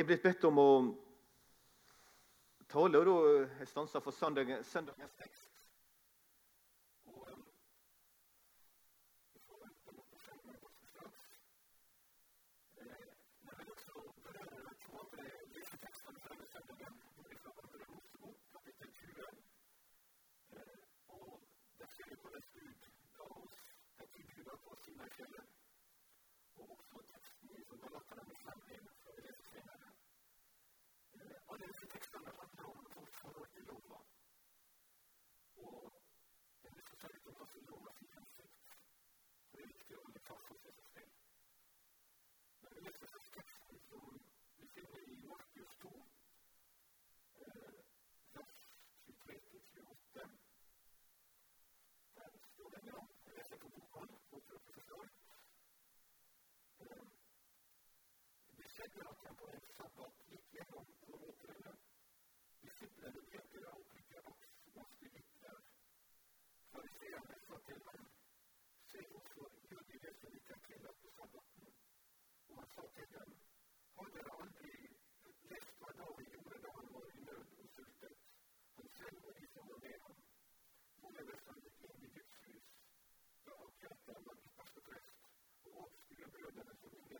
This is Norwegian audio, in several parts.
Jeg er blitt bedt om å tale, og da jeg stansa for søndagens, søndagens tekst. Og også teksten i Galaterne 5 alle disse tekstene handler om vårt forhold i lova. Og jeg vil særlig ta for lova sin hensikt. Det er viktig å holde fast på seg selv. Når vi leser teksten som vi finner i Markus 2, vers 23-28, der står det ja, jeg leser på bokmål, håper dere forstår. Det skjedde at jeg på en sabbat gikk gjennom åkrene. Disiplene pekte da opp like aks masse hytter. Fariseerne sa til ham, se hvorfor gjør de det som ikke er tillatt på sabbaten? Og han sa til dem, har dere aldri lest hva David gjorde da han og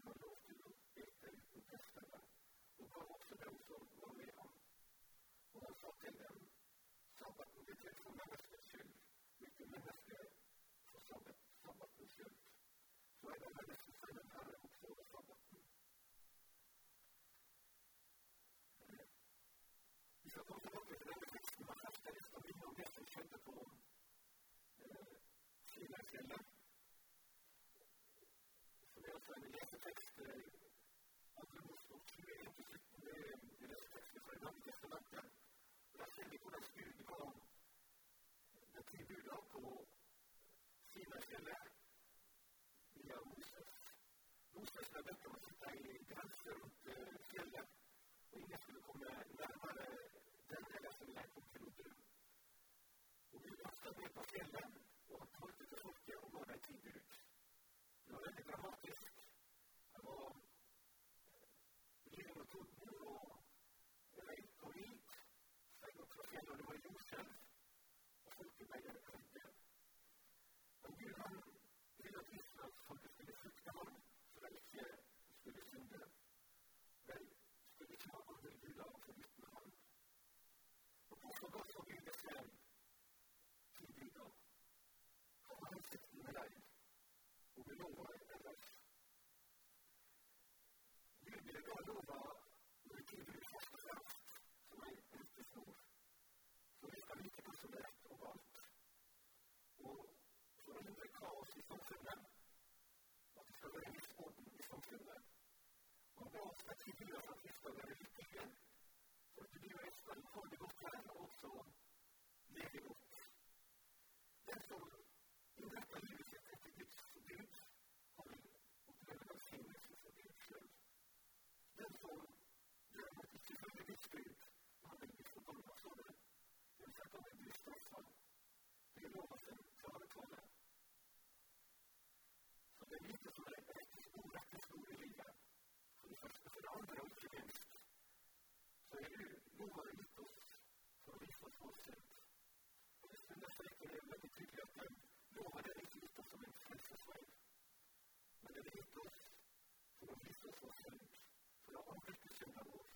og og sa til dem, sabbaten blir til for menneskets skyld, ikke mennesket for sabbat, sabbatens skyld. Så er det menneskesønnen herre også sabbaten. Vi skal komme tilbake til denne teksten, men først har jeg lyst til å minne om det som skjedde på eh, Sinai-fjellet. Det er altså en lesetekst andre Mosebok 21-17, det er lesetekster fra gamle testamentet. Ser vi hvordan Gud ga de ti buda på Sinai-fjellet via Moses. Moses ble bedt sitte i grense rundt fjellet, og ingen skulle komme nærmere den eller som jeg kom til å dø. Og Gud vasket det på fjellet, og han talte til folket og ga dem ti bud. Det dramatisk. Det var lyden av torden og røyk og vik steg opp fra fjellet, og det var jordskjelv, og hindre kaos i samfunnet, at det skal være en viss orden i samfunnet. Han ga oss et figurer for at vi skal være for at du og det godt her og også leve godt. Den som innretter livet sitt etter Guds bud, har for. Den som ikke følger Guds bud, vil for det. Det vil at vil avsnitt. Och det stämmer säkerligen väldigt tydligt att den lovade Kristus som en frälsningsväg. Men den vet oss é om Kristus var sänd för att avbryta sina år.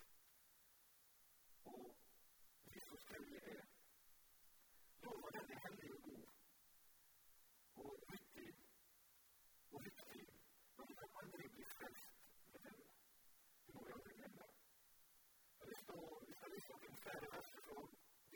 é, Kristus kärlek är de den är helig och god och nyttig och viktig. Man kan aldrig bli frälst med den. Det må vi aldrig glömma. Jag lyssnade på en särskild vers från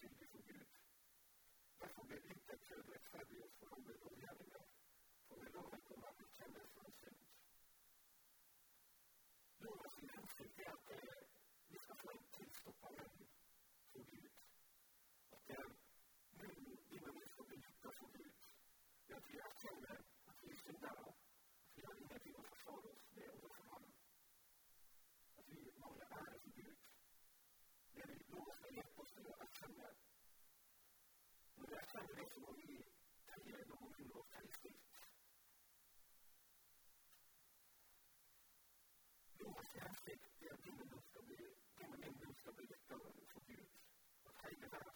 simply forget. Därför blir inte tillväxtarbete beroende av gärningar, för det lovar de att bekänna från synd. Lovas insikt är att vi ska få en tillstoppare från Gud. Att det är nu, innan vi får bli djupa från Gud. Jag tror jag känner att vi är syndare At hele verden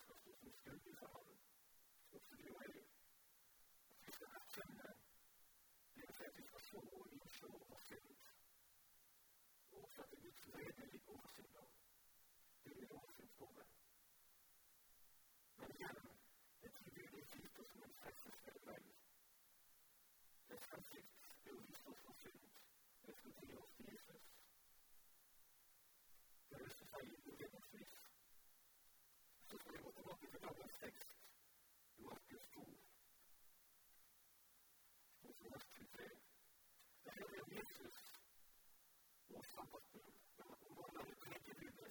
skal stå så ska vi gå tillbaka till dagens text i Markus 2. Och så vers 23. Det här är Jesus, vår sabbatsbön. Och vad den tredje buden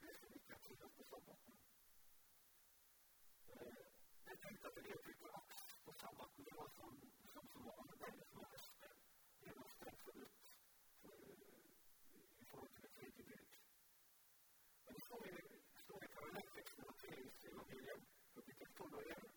が通常とそう思ってで、出てきた時は結構、お砂漠ではその、そもそもあの大学の話で、英語したりする、そういう経験で、そういう人が取らなくて、その経営して、の経営を、結局、そのやる、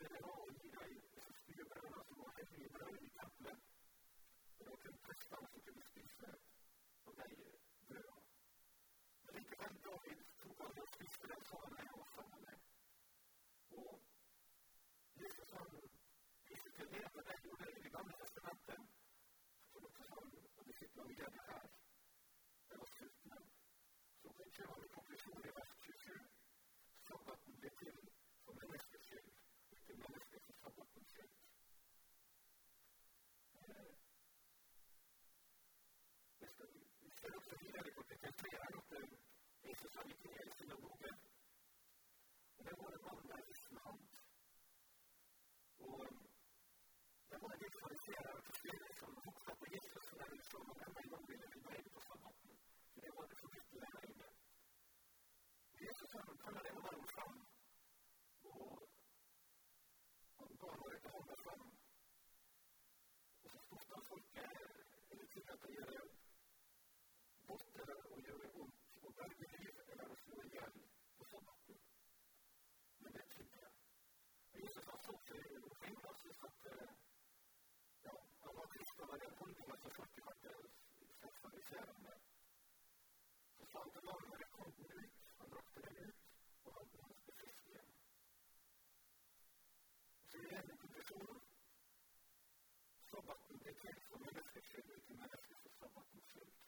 det det var disse spybrødene som var hellige brød i tempelet noen prester som kunne spise av de brødene. Men likevel David tok dette gjør at disse som ikke er synagoge, det var det mange av kristne annet. Og det var de fariseere og forskjellige som oppfattet Jesus som den som han denne gang ville beveie på sabbaten. For det var det forbudt å være inne. Jesus han kaller det å være fram, og han ga nå dette hånda fram. Og så spurte han folket, er det tillatt å gjøre borte og gjøre vondt og berge liv eller å slå i på sabbaten. Men det trodde jeg. Og Jesus har stått seg omkring oss at ja, han var kristen av den holdningen som folket hadde sett fariserene. Så sa han til mannen når jeg kom ut, han brakte den ut, og han ble frisk igjen. Og så igjen det konklusjonen. Sabbaten ble til for menneskets skyld, ikke mennesket for sabbatens skyld.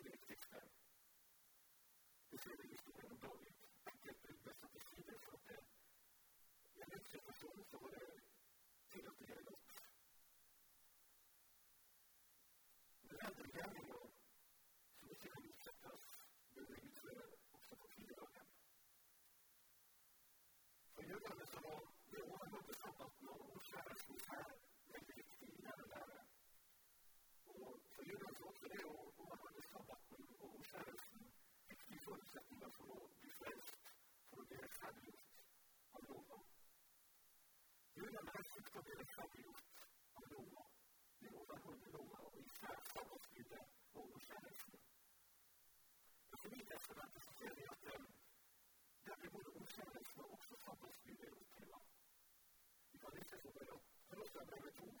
För nu kan det som om Johan var tillsammans med någon kärleksmisär förutsättningar för att bli frälst, för att deras hade gjort av någon. Gud har märkt vad deras hade gjort av någon. Det båda kunde lova och i särskild avsnitt någon kärleksfull. Jag för min del skulle presentera det att där blir både okärleksfull och också samhällsbilden upphäva. Ifall det ska så börja, för oss är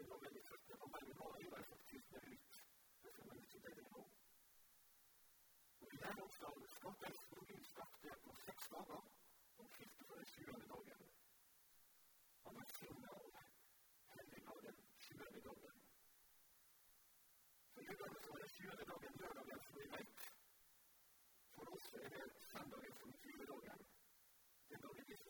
selv om jeg fødte på mange måter var faktisk det ut. Det som er ikke det nå. Og i den oppstand skapelsen Gud skapte på seks dager og fikk på den sjuende dagen. Han velsigna og helliga den sjuende dagen. For jødene så var den sjuende dagen lørdagen som vi vet. For oss er det søndagen som 20 dagen. Den dagen vi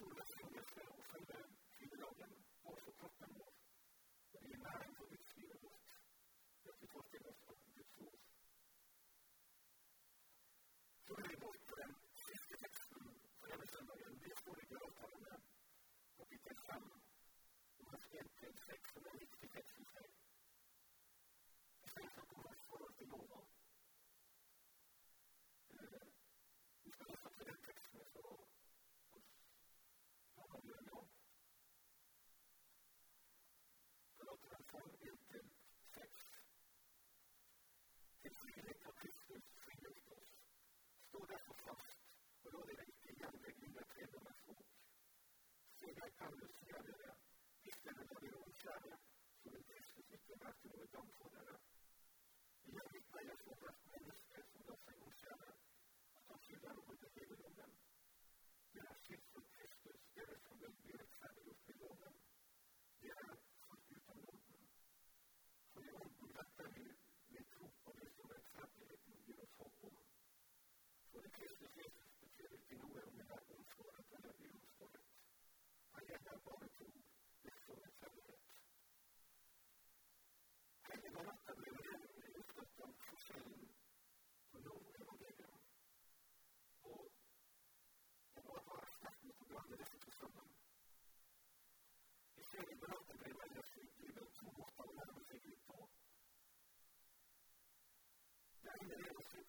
stora förnyelse och som fyller dagen också kroppen vår. Och är näring för Guds liv och lust. Jag vill ta till oss av Guds ord. Så är vi bort på den sista texten för den söndagen. Det står i Galatarna kapitel 5, vers 1-6, som är en viktig text i sig. rakamları sıralayarak işlemede bir uçağı sürüntü sistematik ve don fonlara ilerlik paylaşmalar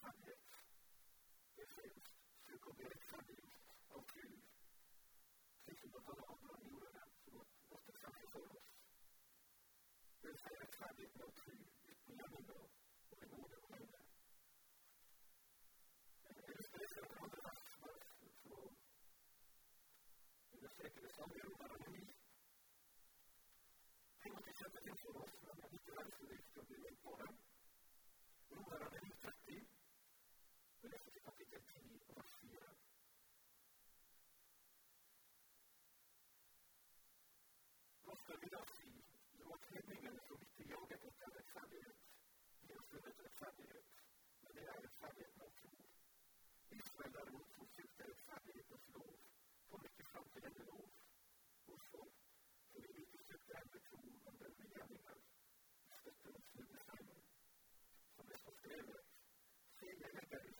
Sandet. Det finns psykoberättande av Gud. Kristus och alla andra jorden som måste samlas för oss. Det vill säga kärlek mot Gud, utbildande och i vård och skydd. Tänk om till exempel en sådan som är lite världsförryckt och blir bara Saridasi, vårt hedninger som ikke jaget etter rettferdighet, de har funnet rettferdighet, men det er rettferdigheten av tro. Israel derimot, som søkte rettferdighetens lov, kom ikke fram til denne lov. Hvorfor? Fordi de ikke søkte etter tro, men dømme gjerninger. Støtten snudde sammen. Som det står skrevet, se, jeg i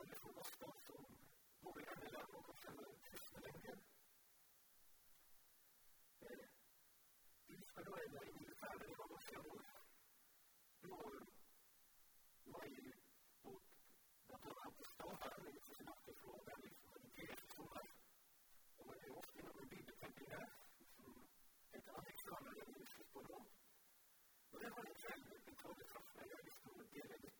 Och det får vara svar som börjar mellan och känner tyst länge. Lyssnar då ända in i världen av oss själva. Når mig mot att han alltid står här och lyser sin efterfrågan. Jesus som är, om man är oss inom en bibeltänk i det här, som heter Alexander, eller Jesus på dem. Och det har jag själv betalat fast när jag är stor del av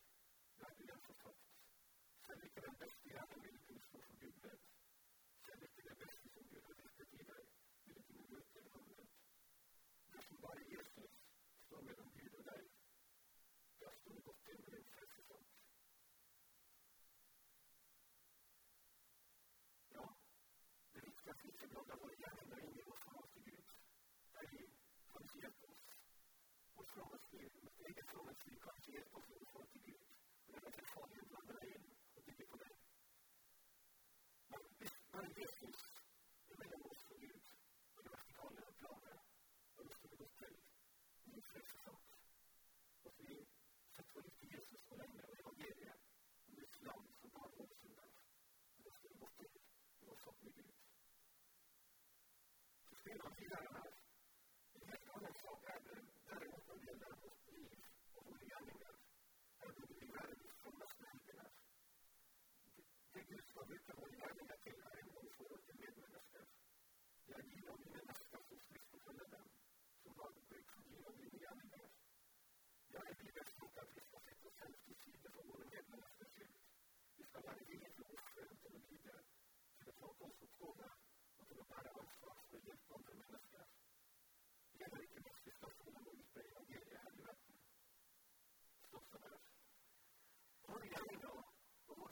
kjenner ikke den beste hjernen min kunnskap for Gud vet. Kjenner ikke det beste som Gud har lyst til deg, vil ikke noe møte eller annet. Dersom bare Jesus står mellom Gud og deg, da står det. Ja, det viktigste ikke er å våre hjerner inn i vår forhold til Gud. Det er han som hjelper oss. Vårt fromhetsliv, vårt eget fromhetsliv, kan ikke hjelpe oss i vårt forhold til Gud. Det er det. you know, he's got a, he's just going to so bad that that is going to be a lot of belief of what the enemy does. And to be ready to so much strength in us. They just go with the way the enemy can I am going for the mid ministers. The idea of the ministers is this to follow them. So God breaks the deal of the enemy does. The idea that spoke at this particular sense to see the form of the mid ministers is the idea of the strength of the leader to the focus of all that.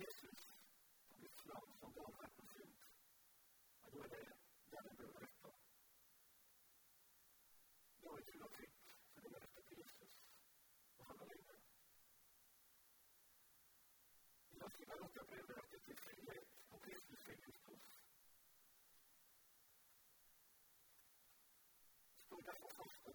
Jesus, obviously, som gav represent. Och då är det gärna det rätta. Då är det något fritt, för det rätta till Jesus. Och han har längre. I Lassila råkar brevverket till frihet och Kristus i Kristus. Stod därför fast och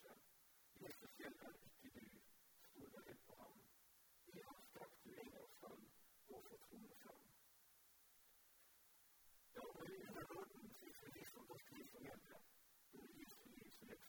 källor till die skulle hjälpa honom. I hans kraft leder oss fram och förtroende fram. Jag var i den här världen, precis som det skrivs om äldre, under